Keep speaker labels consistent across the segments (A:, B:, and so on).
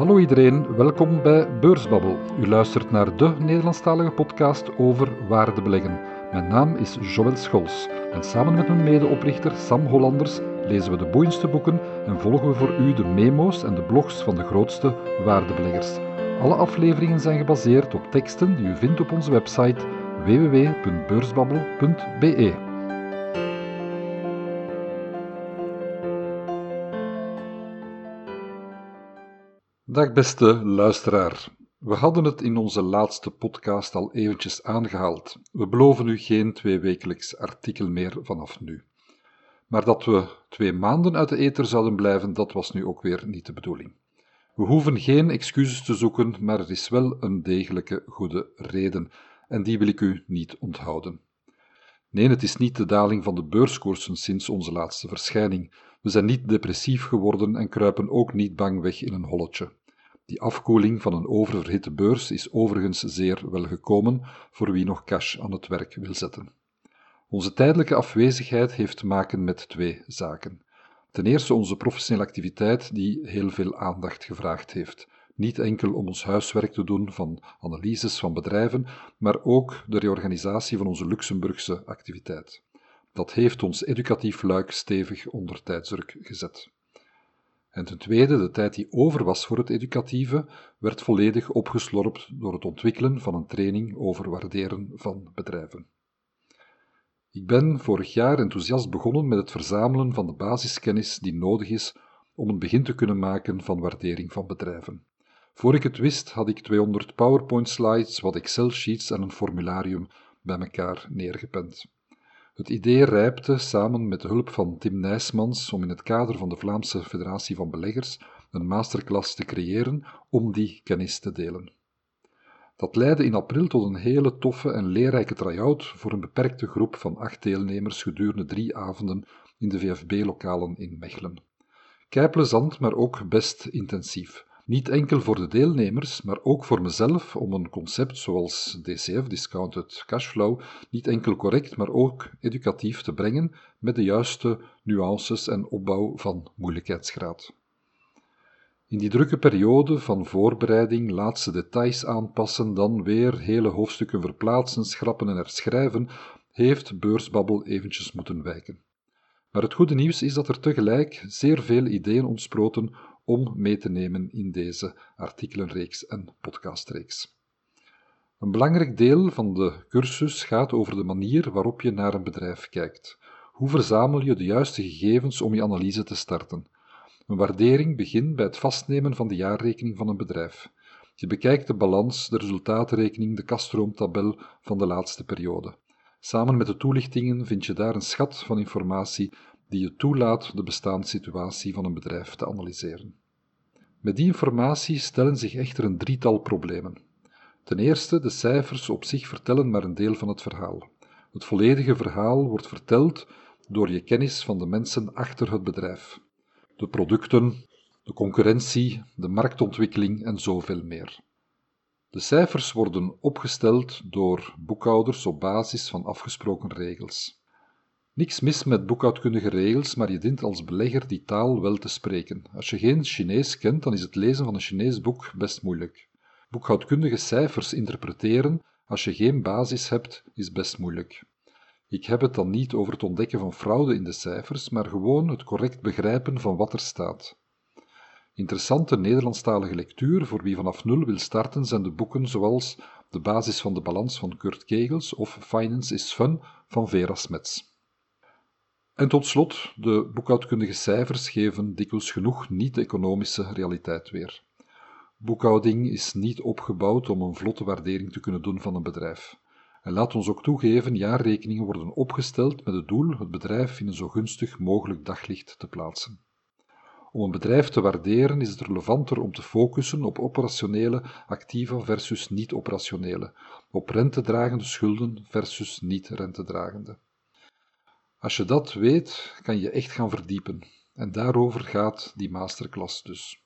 A: Hallo iedereen, welkom bij Beursbabbel. U luistert naar de Nederlandstalige podcast over waardebeleggen. Mijn naam is Joël Schols en samen met mijn medeoprichter Sam Hollanders lezen we de boeiendste boeken en volgen we voor u de memo's en de blogs van de grootste waardebeleggers. Alle afleveringen zijn gebaseerd op teksten die u vindt op onze website www.beursbabbel.be. Dag beste luisteraar. We hadden het in onze laatste podcast al eventjes aangehaald. We beloven u geen tweewekelijks artikel meer vanaf nu. Maar dat we twee maanden uit de ether zouden blijven, dat was nu ook weer niet de bedoeling. We hoeven geen excuses te zoeken, maar er is wel een degelijke goede reden, en die wil ik u niet onthouden. Nee, het is niet de daling van de beurskoersen sinds onze laatste verschijning. We zijn niet depressief geworden en kruipen ook niet bang weg in een holletje. Die afkoeling van een oververhitte beurs is overigens zeer welgekomen voor wie nog cash aan het werk wil zetten. Onze tijdelijke afwezigheid heeft te maken met twee zaken. Ten eerste onze professionele activiteit, die heel veel aandacht gevraagd heeft. Niet enkel om ons huiswerk te doen van analyses van bedrijven, maar ook de reorganisatie van onze Luxemburgse activiteit. Dat heeft ons educatief luik stevig onder tijdsdruk gezet. En ten tweede, de tijd die over was voor het educatieve, werd volledig opgeslorpt door het ontwikkelen van een training over waarderen van bedrijven. Ik ben vorig jaar enthousiast begonnen met het verzamelen van de basiskennis die nodig is om een begin te kunnen maken van waardering van bedrijven. Voor ik het wist, had ik 200 PowerPoint-slides, wat Excel-sheets en een formularium bij elkaar neergepend. Het idee rijpte samen met de hulp van Tim Nijsmans om in het kader van de Vlaamse Federatie van Beleggers een masterclass te creëren om die kennis te delen. Dat leidde in april tot een hele toffe en leerrijke try-out voor een beperkte groep van acht deelnemers gedurende drie avonden in de VFB-lokalen in Mechelen. Kei plezant, maar ook best intensief. Niet enkel voor de deelnemers, maar ook voor mezelf om een concept zoals DCF, Discounted Cashflow, niet enkel correct, maar ook educatief te brengen met de juiste nuances en opbouw van moeilijkheidsgraad. In die drukke periode van voorbereiding, laatste details aanpassen, dan weer hele hoofdstukken verplaatsen, schrappen en herschrijven, heeft beursbabbel eventjes moeten wijken. Maar het goede nieuws is dat er tegelijk zeer veel ideeën ontsproten om mee te nemen in deze artikelenreeks en podcastreeks. Een belangrijk deel van de cursus gaat over de manier waarop je naar een bedrijf kijkt. Hoe verzamel je de juiste gegevens om je analyse te starten? Een waardering begint bij het vastnemen van de jaarrekening van een bedrijf. Je bekijkt de balans, de resultaatrekening, de kaststroomtabel van de laatste periode. Samen met de toelichtingen vind je daar een schat van informatie die je toelaat de bestaansituatie van een bedrijf te analyseren. Met die informatie stellen zich echter een drietal problemen. Ten eerste, de cijfers op zich vertellen maar een deel van het verhaal. Het volledige verhaal wordt verteld door je kennis van de mensen achter het bedrijf. De producten, de concurrentie, de marktontwikkeling en zoveel meer. De cijfers worden opgesteld door boekhouders op basis van afgesproken regels. Niks mis met boekhoudkundige regels, maar je dient als belegger die taal wel te spreken. Als je geen Chinees kent, dan is het lezen van een Chinees boek best moeilijk. Boekhoudkundige cijfers interpreteren, als je geen basis hebt, is best moeilijk. Ik heb het dan niet over het ontdekken van fraude in de cijfers, maar gewoon het correct begrijpen van wat er staat. Interessante Nederlandstalige lectuur voor wie vanaf nul wil starten zijn de boeken zoals De basis van de balans van Kurt Kegels of Finance is Fun van Vera Smets. En tot slot, de boekhoudkundige cijfers geven dikwijls genoeg niet-economische realiteit weer. Boekhouding is niet opgebouwd om een vlotte waardering te kunnen doen van een bedrijf. En laat ons ook toegeven, jaarrekeningen worden opgesteld met het doel het bedrijf in een zo gunstig mogelijk daglicht te plaatsen. Om een bedrijf te waarderen is het relevanter om te focussen op operationele activa versus niet-operationele, op rentedragende schulden versus niet-rentedragende. Als je dat weet, kan je echt gaan verdiepen. En daarover gaat die masterclass dus.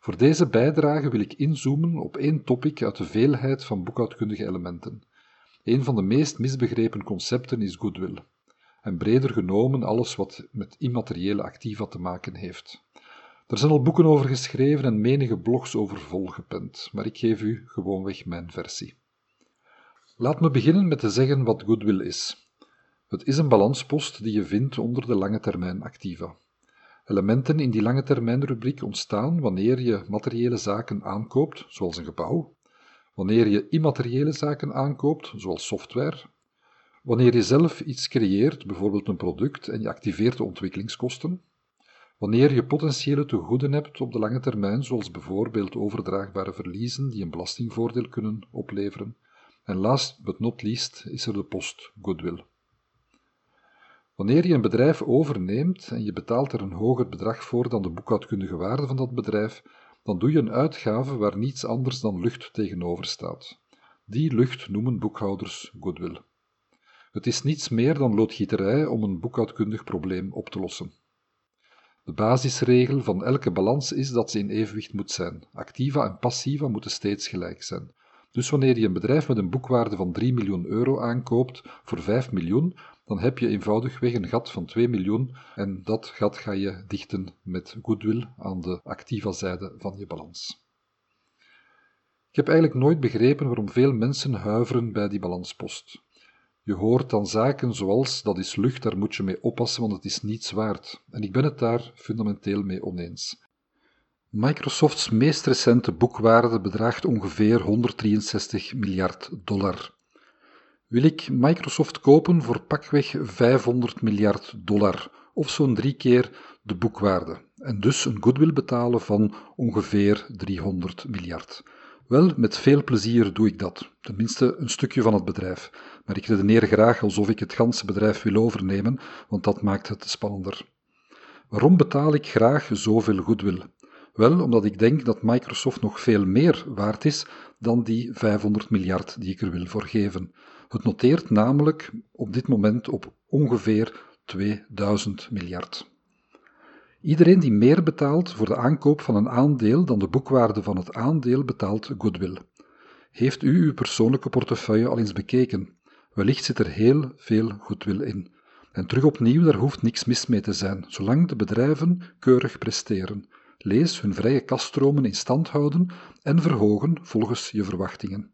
A: Voor deze bijdrage wil ik inzoomen op één topic uit de veelheid van boekhoudkundige elementen. Een van de meest misbegrepen concepten is goodwill, en breder genomen alles wat met immateriële activa te maken heeft. Er zijn al boeken over geschreven en menige blogs over volgepend, maar ik geef u gewoonweg mijn versie. Laat me beginnen met te zeggen wat goodwill is. Het is een balanspost die je vindt onder de lange termijn activa. Elementen in die lange termijn rubriek ontstaan wanneer je materiële zaken aankoopt, zoals een gebouw, wanneer je immateriële zaken aankoopt, zoals software, wanneer je zelf iets creëert, bijvoorbeeld een product, en je activeert de ontwikkelingskosten, wanneer je potentiële tegoeden hebt op de lange termijn, zoals bijvoorbeeld overdraagbare verliezen die een belastingvoordeel kunnen opleveren, en last but not least is er de post goodwill. Wanneer je een bedrijf overneemt en je betaalt er een hoger bedrag voor dan de boekhoudkundige waarde van dat bedrijf, dan doe je een uitgave waar niets anders dan lucht tegenover staat. Die lucht noemen boekhouders goodwill. Het is niets meer dan loodgieterij om een boekhoudkundig probleem op te lossen. De basisregel van elke balans is dat ze in evenwicht moet zijn. Activa en passiva moeten steeds gelijk zijn. Dus wanneer je een bedrijf met een boekwaarde van 3 miljoen euro aankoopt voor 5 miljoen, dan heb je eenvoudigweg een gat van 2 miljoen en dat gat ga je dichten met goodwill aan de activa zijde van je balans. Ik heb eigenlijk nooit begrepen waarom veel mensen huiveren bij die balanspost. Je hoort dan zaken zoals dat is lucht, daar moet je mee oppassen, want het is niets waard. En ik ben het daar fundamenteel mee oneens. Microsofts meest recente boekwaarde bedraagt ongeveer 163 miljard dollar. Wil ik Microsoft kopen voor pakweg 500 miljard dollar, of zo'n drie keer de boekwaarde, en dus een goodwill betalen van ongeveer 300 miljard. Wel, met veel plezier doe ik dat, tenminste een stukje van het bedrijf, maar ik redeneer graag alsof ik het ganse bedrijf wil overnemen, want dat maakt het spannender. Waarom betaal ik graag zoveel goodwill? Wel, omdat ik denk dat Microsoft nog veel meer waard is dan die 500 miljard die ik er wil voor geven. Het noteert namelijk op dit moment op ongeveer 2000 miljard. Iedereen die meer betaalt voor de aankoop van een aandeel dan de boekwaarde van het aandeel betaalt goodwill. Heeft u uw persoonlijke portefeuille al eens bekeken? Wellicht zit er heel veel goodwill in. En terug opnieuw, daar hoeft niks mis mee te zijn, zolang de bedrijven keurig presteren. Lees hun vrije kaststromen in stand houden en verhogen volgens je verwachtingen.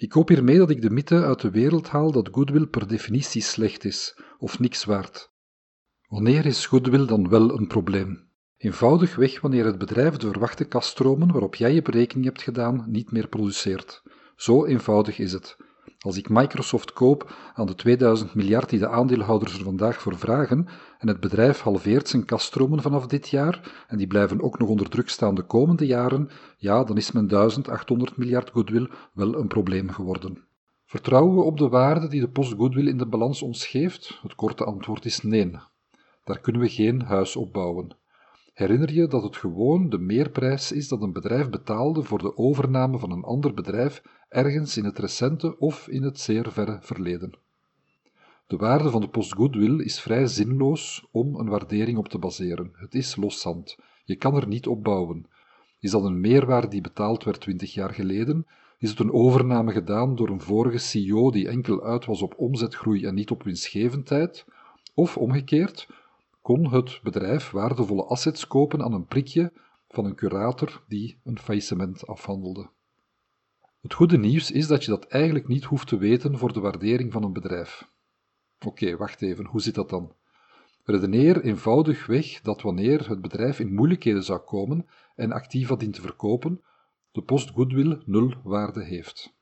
A: Ik hoop hiermee dat ik de mythe uit de wereld haal dat goodwill per definitie slecht is of niks waard. Wanneer is goodwill dan wel een probleem? Eenvoudigweg wanneer het bedrijf de verwachte kaststromen waarop jij je berekening hebt gedaan niet meer produceert. Zo eenvoudig is het. Als ik Microsoft koop aan de 2000 miljard die de aandeelhouders er vandaag voor vragen en het bedrijf halveert zijn kaststromen vanaf dit jaar en die blijven ook nog onder druk staan de komende jaren, ja, dan is mijn 1800 miljard goodwill wel een probleem geworden. Vertrouwen we op de waarde die de post goodwill in de balans ons geeft? Het korte antwoord is nee. Daar kunnen we geen huis op bouwen. Herinner je dat het gewoon de meerprijs is dat een bedrijf betaalde voor de overname van een ander bedrijf ergens in het recente of in het zeer verre verleden? De waarde van de post goodwill is vrij zinloos om een waardering op te baseren. Het is loszand. Je kan er niet op bouwen. Is dat een meerwaarde die betaald werd twintig jaar geleden? Is het een overname gedaan door een vorige CEO die enkel uit was op omzetgroei en niet op winstgevendheid? Of omgekeerd, kon het bedrijf waardevolle assets kopen aan een prikje van een curator die een faillissement afhandelde. Het goede nieuws is dat je dat eigenlijk niet hoeft te weten voor de waardering van een bedrijf. Oké, wacht even, hoe zit dat dan? Redeneer eenvoudigweg dat wanneer het bedrijf in moeilijkheden zou komen en activa dient te verkopen, de post goodwill nul waarde heeft.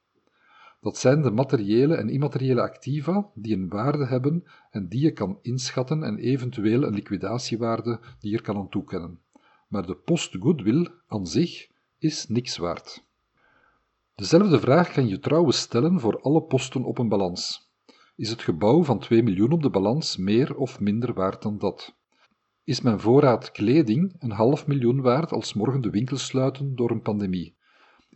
A: Dat zijn de materiële en immateriële activa die een waarde hebben en die je kan inschatten en eventueel een liquidatiewaarde die je er kan aan toekennen. Maar de post goodwill aan zich is niks waard. Dezelfde vraag kan je trouwens stellen voor alle posten op een balans. Is het gebouw van 2 miljoen op de balans meer of minder waard dan dat? Is mijn voorraad kleding een half miljoen waard als morgen de winkels sluiten door een pandemie?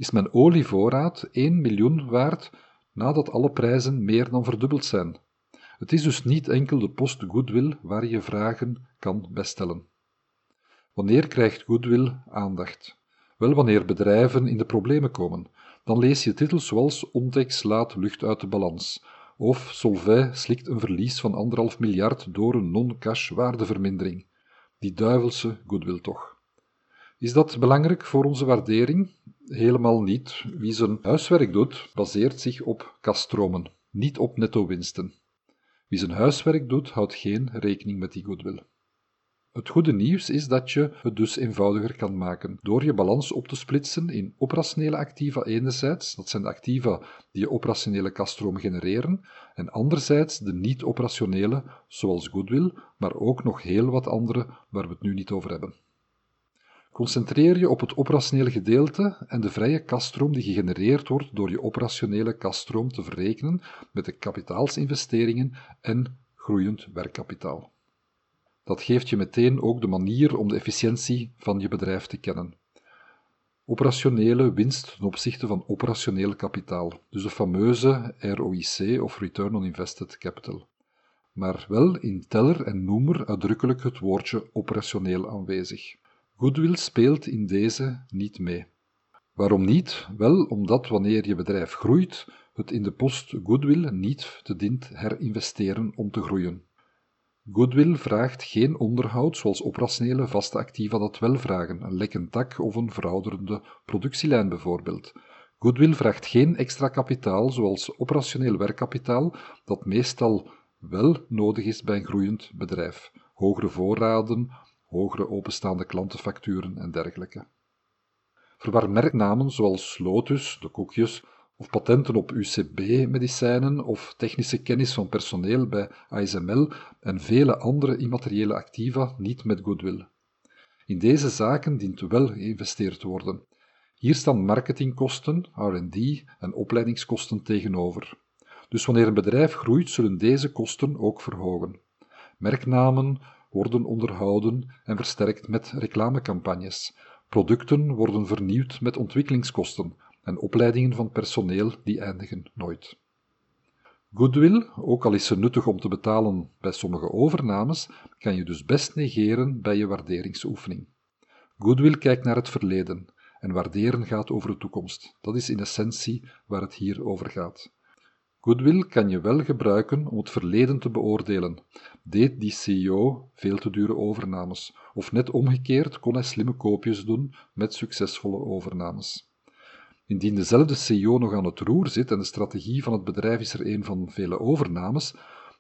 A: Is mijn olievoorraad 1 miljoen waard nadat alle prijzen meer dan verdubbeld zijn. Het is dus niet enkel de post goodwill waar je vragen kan bestellen. Wanneer krijgt goodwill aandacht? Wel wanneer bedrijven in de problemen komen. Dan lees je titels zoals Ontex laat lucht uit de balans of Solvay slikt een verlies van anderhalf miljard door een non-cash waardevermindering. Die duivelse goodwill toch. Is dat belangrijk voor onze waardering? Helemaal niet. Wie zijn huiswerk doet, baseert zich op kaststromen, niet op netto-winsten. Wie zijn huiswerk doet, houdt geen rekening met die goodwill. Het goede nieuws is dat je het dus eenvoudiger kan maken door je balans op te splitsen in operationele activa enerzijds, dat zijn de activa die je operationele kaststroom genereren, en anderzijds de niet-operationele, zoals goodwill, maar ook nog heel wat andere waar we het nu niet over hebben. Concentreer je op het operationele gedeelte en de vrije kaststroom die gegenereerd wordt door je operationele kaststroom te verrekenen met de kapitaalsinvesteringen en groeiend werkkapitaal. Dat geeft je meteen ook de manier om de efficiëntie van je bedrijf te kennen. Operationele winst ten opzichte van operationeel kapitaal, dus de fameuze ROIC of Return on Invested Capital. Maar wel in teller en noemer uitdrukkelijk het woordje operationeel aanwezig. Goodwill speelt in deze niet mee. Waarom niet? Wel omdat wanneer je bedrijf groeit, het in de post goodwill niet te dient herinvesteren om te groeien. Goodwill vraagt geen onderhoud zoals operationele vaste activa dat wel vragen, een lekkend tak of een verouderende productielijn bijvoorbeeld. Goodwill vraagt geen extra kapitaal zoals operationeel werkkapitaal dat meestal wel nodig is bij een groeiend bedrijf. Hogere voorraden, hogere openstaande klantenfacturen en dergelijke. Verwar merknamen zoals Lotus, de koekjes, of patenten op UCB-medicijnen of technische kennis van personeel bij ASML en vele andere immateriële activa niet met goodwill. In deze zaken dient wel geïnvesteerd te worden. Hier staan marketingkosten, R&D en opleidingskosten tegenover. Dus wanneer een bedrijf groeit, zullen deze kosten ook verhogen. Merknamen worden onderhouden en versterkt met reclamecampagnes. Producten worden vernieuwd met ontwikkelingskosten, en opleidingen van personeel die eindigen nooit. Goodwill, ook al is ze nuttig om te betalen bij sommige overnames, kan je dus best negeren bij je waarderingsoefening. Goodwill kijkt naar het verleden en waarderen gaat over de toekomst. Dat is in essentie waar het hier over gaat. Goodwill kan je wel gebruiken om het verleden te beoordelen. Deed die CEO veel te dure overnames? Of net omgekeerd kon hij slimme koopjes doen met succesvolle overnames? Indien dezelfde CEO nog aan het roer zit en de strategie van het bedrijf is er een van vele overnames,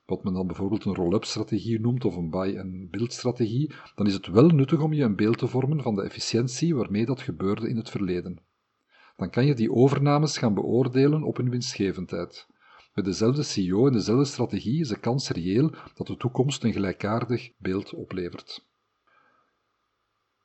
A: wat men dan bijvoorbeeld een roll-up strategie noemt of een buy-and-build strategie, dan is het wel nuttig om je een beeld te vormen van de efficiëntie waarmee dat gebeurde in het verleden. Dan kan je die overnames gaan beoordelen op hun winstgevendheid. Met dezelfde CEO en dezelfde strategie is de kans reëel dat de toekomst een gelijkaardig beeld oplevert.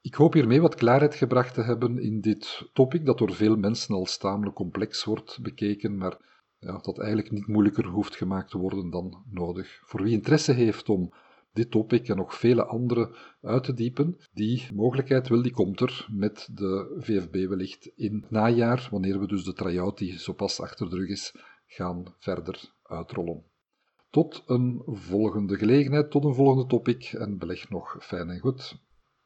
A: Ik hoop hiermee wat klaarheid gebracht te hebben in dit topic, dat door veel mensen al tamelijk complex wordt bekeken, maar ja, dat eigenlijk niet moeilijker hoeft gemaakt te worden dan nodig. Voor wie interesse heeft om dit topic en nog vele andere uit te diepen, die mogelijkheid wil, die komt er met de VFB wellicht in het najaar, wanneer we dus de try-out die zo pas achter de rug is, gaan verder uitrollen. Tot een volgende gelegenheid, tot een volgende topic en beleg nog fijn en goed.